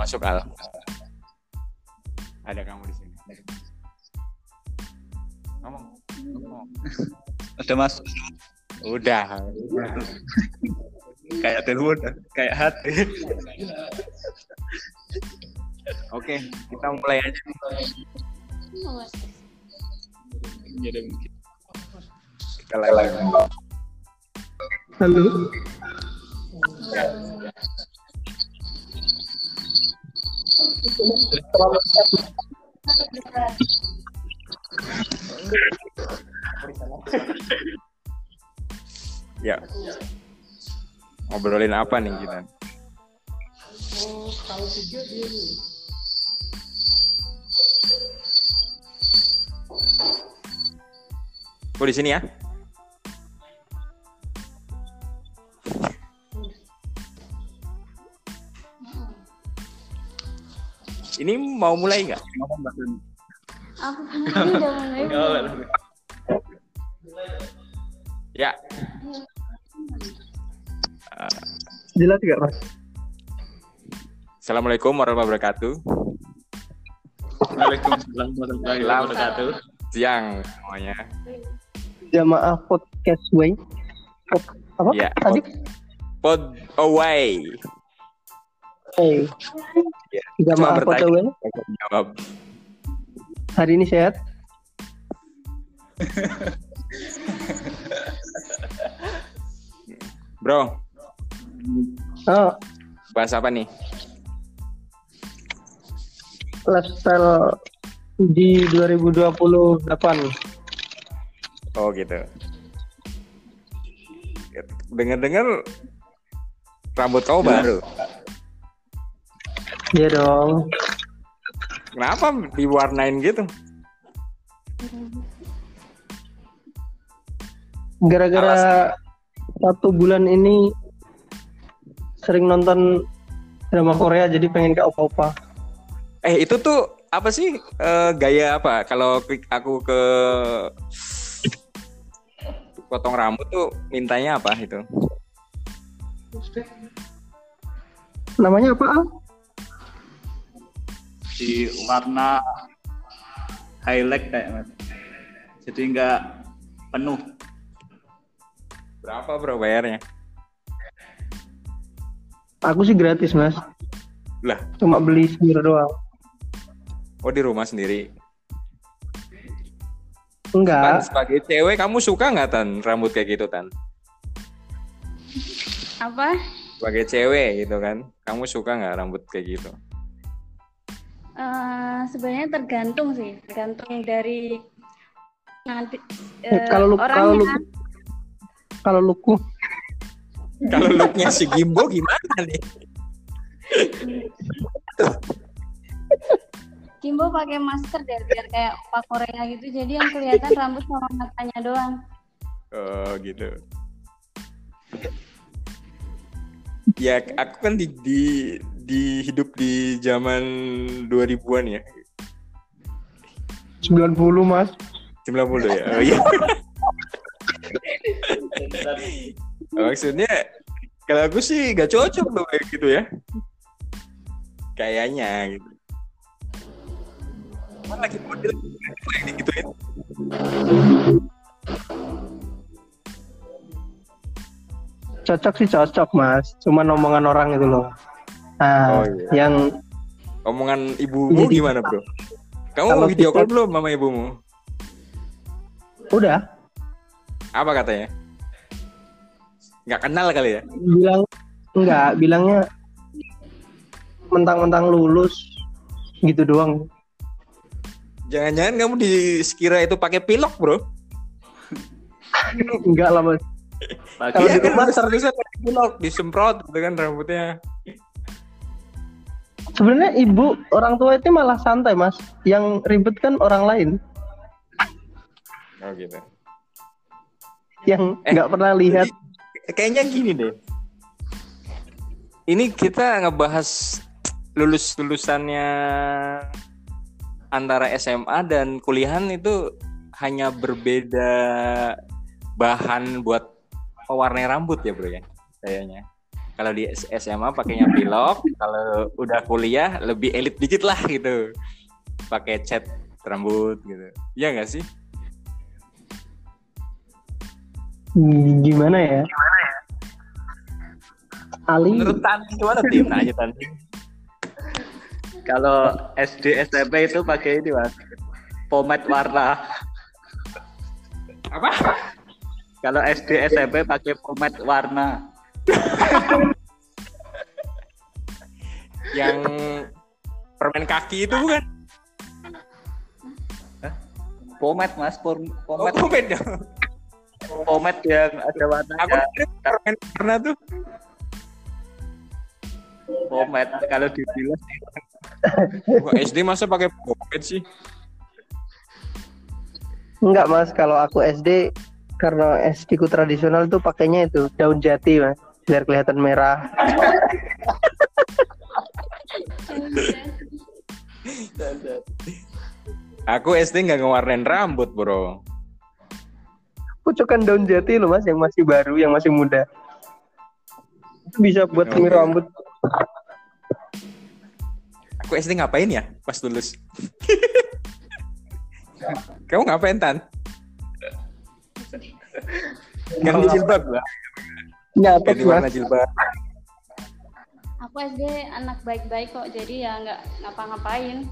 Masuk Al. Ada kamu di sini. Ngomong. Ngomong. Ada mas. Udah. Kayak telepon, kayak hati. Oke, kita mulai aja. Jadi mungkin. Kita lagi. Halo. Ya. Ngobrolin apa nih kita? Oh di sini ya? Ini mau mulai nggak? Ngomong Mbak Doni. Aku kan udah mulai. Ya. Jelas gak mas? Assalamualaikum warahmatullahi wabarakatuh. Waalaikumsalam warahmatullahi wabarakatuh. Siang semuanya. Jamaah podcast way. Pod, apa Ya, tadi? Pod away. Hey. Jamaah way. Aku jawab. Hari ini sehat. Bro, Oh, bahas apa nih? lifestyle di 2028. Oh gitu. Dengar-dengar rambut kau baru. Iya dong. Kenapa diwarnain gitu? Gara-gara satu bulan ini sering nonton drama Korea jadi pengen ke opa-opa. Eh itu tuh apa sih eh, gaya apa? Kalau aku ke potong rambut tuh mintanya apa itu? Namanya apa? Al? Di warna highlight kayak mas. Jadi nggak penuh. Berapa bro bayarnya? Aku sih gratis mas. Lah, Cuma beli sendiri doang. oh di rumah sendiri. Tan, Enggak. sebagai cewek kamu suka nggak tan rambut kayak gitu tan? Apa? Sebagai cewek gitu kan, kamu suka nggak rambut kayak gitu? Eh, sebenarnya tergantung sih, tergantung dari nanti eh, kalau lu kalau lu orangnya. kalau luku Kalau looknya si Gimbo gimana nih? Kimbo pakai masker deh biar kayak opa Korea gitu. Jadi yang kelihatan rambut sama matanya doang. Oh gitu. Ya aku kan di, di, di hidup di zaman 2000-an ya. 90 mas. 90 ya. Oh iya. Maksudnya kalau aku sih gak cocok loh kayak gitu ya. Kayaknya gitu. Mana lagi model yang digituin. Cocok sih cocok mas. Cuma omongan orang itu loh. Nah, Oh, iya. yang Omongan ibumu Jadi- gimana bro? Kamu Kalau video call belum sama ibumu? udah Apa katanya? Nggak kenal kali ya? bilang enggak, bilangnya mentang-mentang lulus gitu doang. Jangan-jangan kamu disekira itu pakai pilok bro? Enggak lah mas. Pagi Kalau Iya di kan rumah- pakai pilok, disemprot gitu kan rambutnya. Sebenarnya ibu orang tua itu malah santai mas. Yang ribet kan orang lain Oh gitu. yang Eh, nggak pernah lihat. Kayaknya gini deh. Ini kita ngebahas lulus lulusannya antara SMA dan kuliahan itu hanya berbeda bahan buat pewarnai rambut ya bro ya kayaknya. Kalau di SMA pakainya pilok, kalau udah kuliah lebih elit dikit lah gitu. Pakai cat rambut gitu. Iya nggak sih? Hmm, Gimana ya? Ali Menurut gimana tim? Tanti. Kalau SD SMP itu pakai ini mas, pomade warna. Apa? Kalau SD SMP pakai pomade warna. Yang permen kaki itu bukan? Pomade mas, pom- Oh, pomade, beda. pomade yang ada Aku warnanya. kira permen warna tuh. Pomade kalau dibilas Kok SD masa pakai pomade sih? enggak mas kalau aku SD karena SD ku tradisional tuh pakainya itu daun jati mas biar kelihatan merah. Aku SD nggak ngewarnain rambut bro. Pucukan daun jati loh mas yang masih baru yang masih muda. Itu bisa buat Oke. semir rambut. Aku SD ngapain ya pas lulus? Kamu ngapain Tan? Ganti jilbab lah. Nyatet Ganti mas. warna jilbab. Aku SD anak baik-baik kok, jadi ya nggak ngapa-ngapain.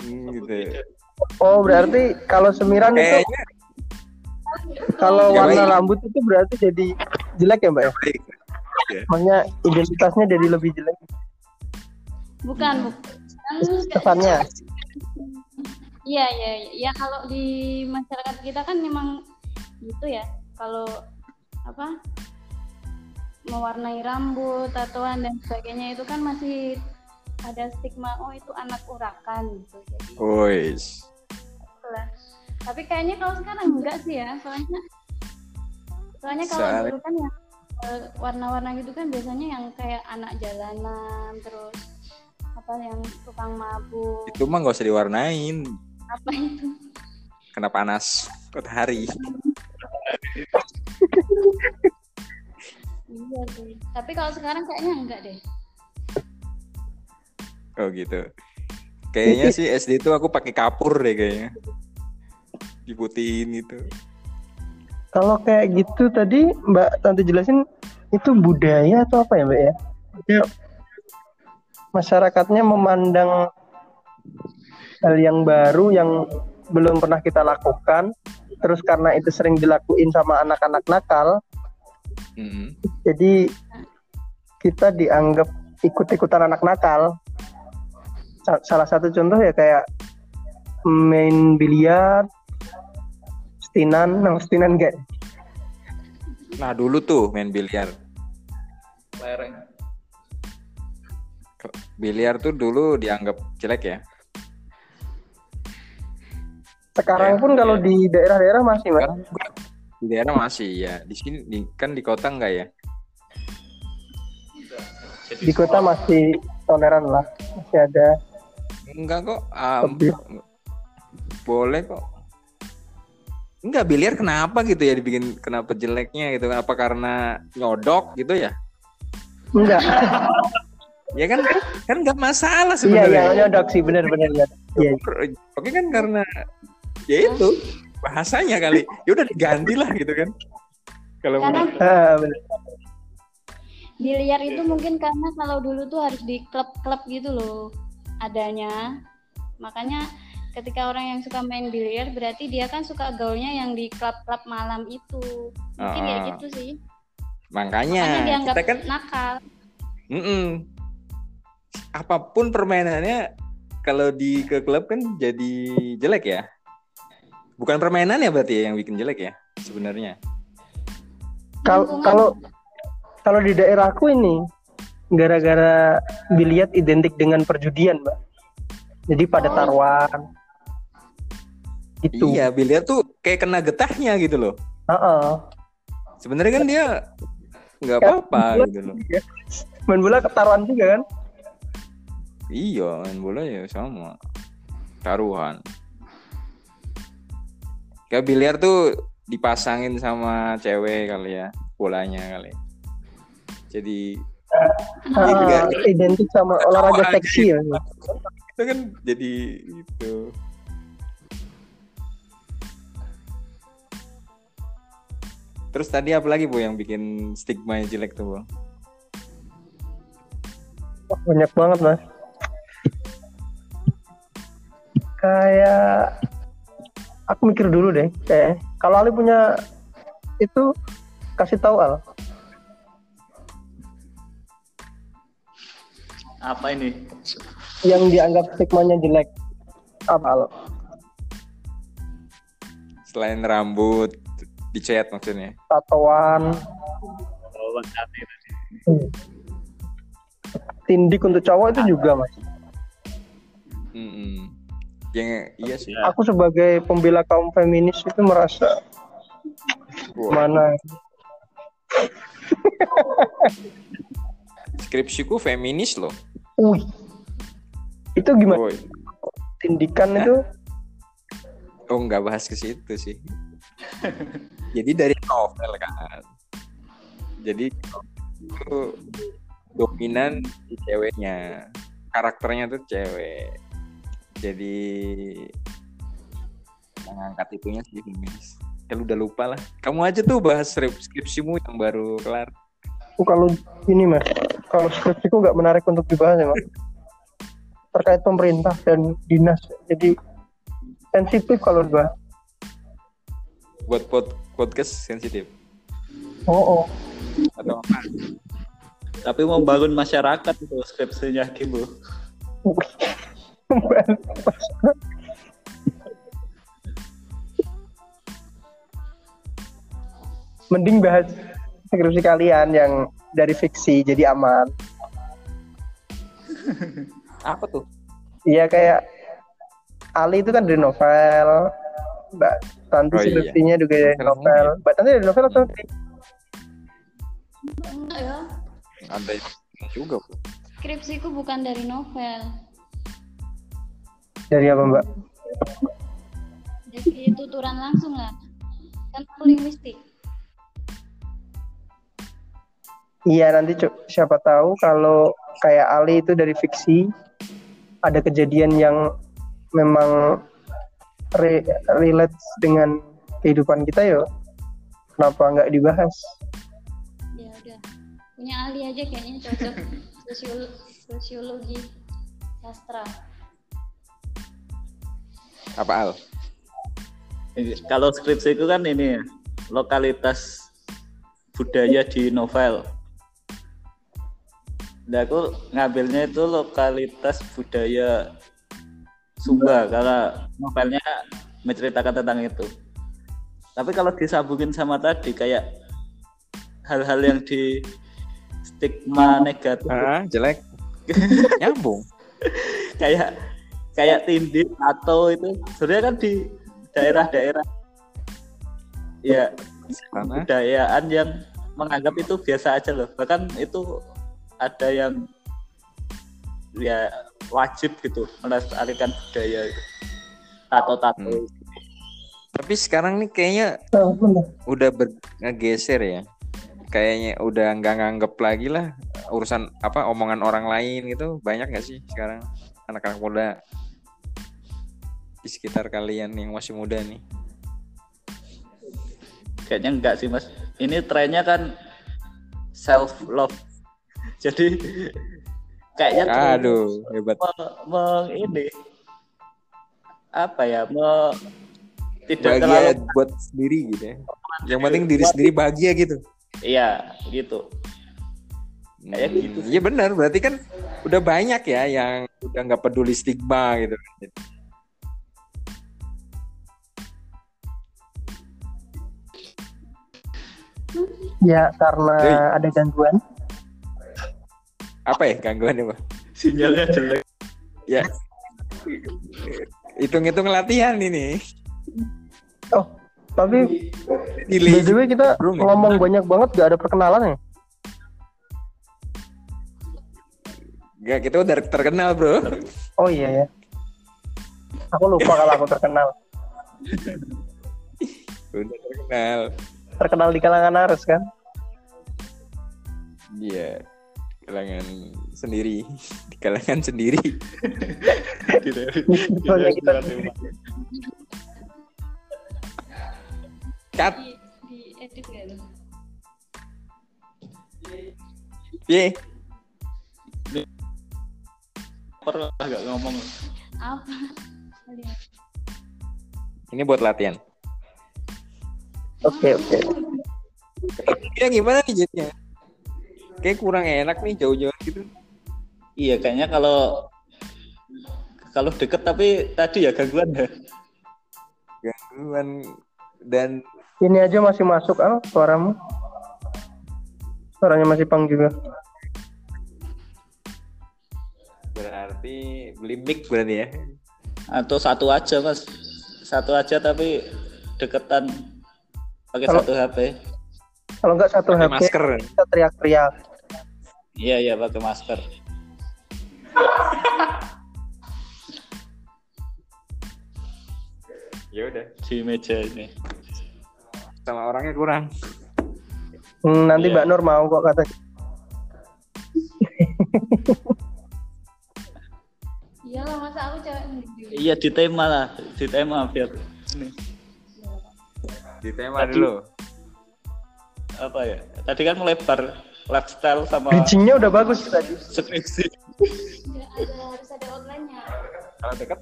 Hmm, gitu. Oh berarti kalau semiran itu Kayaknya kalau Nggak warna baik. rambut itu berarti jadi jelek ya mbak ya? baik. Makanya identitasnya jadi lebih jelek. Bukan, bukan. Kesannya. Iya, iya, iya. Ya kalau di masyarakat kita kan memang gitu ya. Kalau apa mewarnai rambut, tatoan dan sebagainya itu kan masih ada stigma oh itu anak urakan gitu. Jadi itulah. Tapi kayaknya kalau sekarang enggak sih ya, soalnya soalnya kalau dulu kan yang eh, warna-warna gitu kan biasanya yang kayak anak jalanan terus apa yang tukang mabuk Itu mah nggak usah diwarnain. apa itu Kena panas matahari. Tapi kalau sekarang kayaknya enggak deh. Oh gitu. Kayaknya sih SD itu aku pakai kapur deh kayaknya. Diputihin gitu. Kalau kayak gitu tadi Mbak Tante jelasin itu budaya atau apa ya Mbak ya? Ya, masyarakatnya memandang hal yang baru yang belum pernah kita lakukan, terus karena itu sering dilakuin sama anak-anak nakal, Mm-mm. jadi kita dianggap ikut-ikutan anak nakal. Sa- Salah satu contoh ya kayak main biliar, stinan, nah stinan enggak? Nah dulu tuh main biliar. lereng. Biliar tuh dulu dianggap jelek ya. Sekarang Ya, pun kalau ya. di daerah-daerah masih, Mas. Di daerah masih ya. Di sini di- kan di kota enggak ya? Jadi Di kota masih toleran lah, masih ada. Enggak kok. um, boleh kok. Enggak biliar kenapa gitu ya dibikin kenapa jeleknya gitu? Apa karena nyodok gitu ya? Enggak. Ya kan kan nggak masalah iya, sebenarnya. iya, nyodok sih, benar-benar. Iya. Oke kan karena ya itu bahasanya kali. Ya udah diganti lah gitu kan. Kalau Karena Benar. biliar itu mungkin karena kalau dulu tuh harus di klub-klub gitu loh adanya. Makanya ketika orang yang suka main biliar berarti dia kan suka gaulnya yang di klub-klub malam itu. Mungkin kayak Ah. gitu sih. makanya Makanya dianggap kita kan nakal. mm-mm. apa pun permainannya kalau di ke klub kan jadi jelek ya. Bukan permainan ya berarti ya yang bikin jelek ya sebenarnya. Kal- Lingkungan. Kalau kalau di daerahku ini gara-gara biliar identik dengan perjudian, Mbak. Jadi pada Oh. taruhan. Gitu. Iya, biliar tuh kayak kena getahnya gitu loh. Heeh. Sebenarnya kan dia nggak apa-apa gitu loh. Main bola ketaruhan juga kan? Iya, main bola ya sama. Taruhan. Kayak biliar tuh dipasangin sama cewek kali ya, bolanya kali. Jadi Iya. identik sama olahraga seksi ya. itu kan jadi itu terus tadi apa lagi bu yang bikin stigma yang jelek tuh bu banyak banget mas. Kayak aku mikir dulu deh. Kayak kalau Ali punya itu kasih tahu Al. Apa ini? Yang dianggap stigmanya jelek. Apa Al? selain rambut dicet maksudnya Tatoan, Oh, tindik untuk cowok itu juga mas. Mm-mm. yang iya sih. Aku sebagai pembela kaum feminis itu merasa Wah, mana skripsiku feminis loh Wih. Itu gimana? Woi. Tindikan itu? Oh nggak bahas ke situ sih. Jadi dari novel kan. Jadi itu dominan di ceweknya. Karakternya tuh cewek. Jadi mengangkat itunya sih feminis ya lu udah lupa lah. Kamu aja tuh bahas skrip- skripsimu yang baru kelar. Oh, kalau ini mas, kalau skripsiku nggak menarik untuk dibahas ya mas. Terkait pemerintah dan dinas, jadi sensitif kalau dibahas. buat pod- podcast sensitif Oh, oh. atau apa Tapi mau bangun masyarakat itu skripsinya Kimbo. Mending bahas skripsi kalian yang dari fiksi jadi aman. apa tuh Iya kayak Ali itu kan dari novel, Mbak Tanti Oh, iya. skripsinya juga dari Novel novel. Mbak Tanti dari novel atau dari Enggak ya. ada juga bu Skripsiku bukan dari novel. dari apa Mbak? Jadi tuturan langsung lah. Kan aku linguistik. Iya nanti siapa tahu kalau kayak Ali itu dari fiksi ada kejadian yang memang re- relate dengan kehidupan kita ya kenapa nggak dibahas Ya udah. Punya ahli aja kayaknya cocok. Sosiolo- sosiologi sastra. apa al Kalau skripsi itu kan ini ya, lokalitas budaya di novel. Nah, aku ngambilnya itu lokalitas budaya Sumba karena novelnya menceritakan tentang itu. Tapi kalau disambungin sama tadi kayak hal-hal yang di stigma negatif. Ah jelek. Nyambung. Kayak kayak tindik atau itu sebenarnya kan di daerah-daerah. Ya karena budayaan yang menganggap itu biasa aja loh. Bahkan itu ada yang ya wajib gitu melestarikan budaya itu tato-tato. Hmm. tapi sekarang nih kayaknya oh, udah bergeser ya. Kayaknya udah nggak nganggep lagi lah urusan apa omongan orang lain gitu. Banyak nggak sih sekarang anak-anak muda di sekitar kalian yang masih muda nih? Kayaknya enggak sih mas. Ini trennya kan self love jadi kayaknya aduh hebat. me- me- ini apa ya me, tidak bahagia terlalu buat sendiri gitu ya. Yang penting diri sendiri bahagia gitu. Iya gitu. Kayak Hmm, gitu iya benar berarti kan udah banyak ya yang udah nggak peduli stigma gitu. Ya karena Hei. ada gangguan apa ya gangguannya pak sinyalnya jelek. Ya. Hitung-hitung latihan ini. Oh tapi way kita ya? ngomong banyak banget gak ada perkenalan ya? Gak, kita udah terkenal bro. Oh iya ya aku lupa kalau aku terkenal. Udah terkenal. Terkenal di kalangan arus kan? Iya. Kalangan sendiri di kalangan sendiri. Gitu. Cut. Di di edit Pernah ngomong. apa? Ini buat latihan. Oke oke. Ya gimana nih jadinya kayak kurang enak nih jauh-jauh gitu. Iya, kayaknya kalau kalau deket tapi tadi ya gangguan ya. gangguan dan ini aja masih masuk ah suaramu. Suaranya masih pang juga. Berarti beli mic berarti ya? Atau satu aja mas, satu aja tapi deketan pakai satu HP. kalau nggak satu HP masker. kita teriak-teriak Iya iya pakai masker. ya udah di meja ini. sama orangnya kurang Hmm, nanti Iya. Mbak Nur mau kok kata iyalah masa aku cewek sendiri Iya di tema lah, di tema biar ini di tema Tadi- dulu apa ya? Tadi kan melebar lifestyle sama bridgingnya udah bagus tadi. skripsi. Nggak ada harus ada outline-nya kalau dekat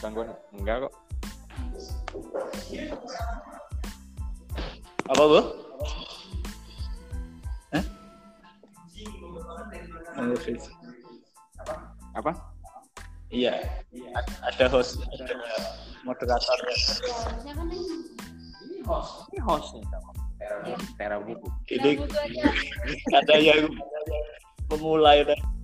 gangguan? Enggak kok. Apa bu? Hah? Apa? Iya, ada host, ada moderator. harusnya kan ini. Ini hostnya tera buku Ini ada yang memulai tadi.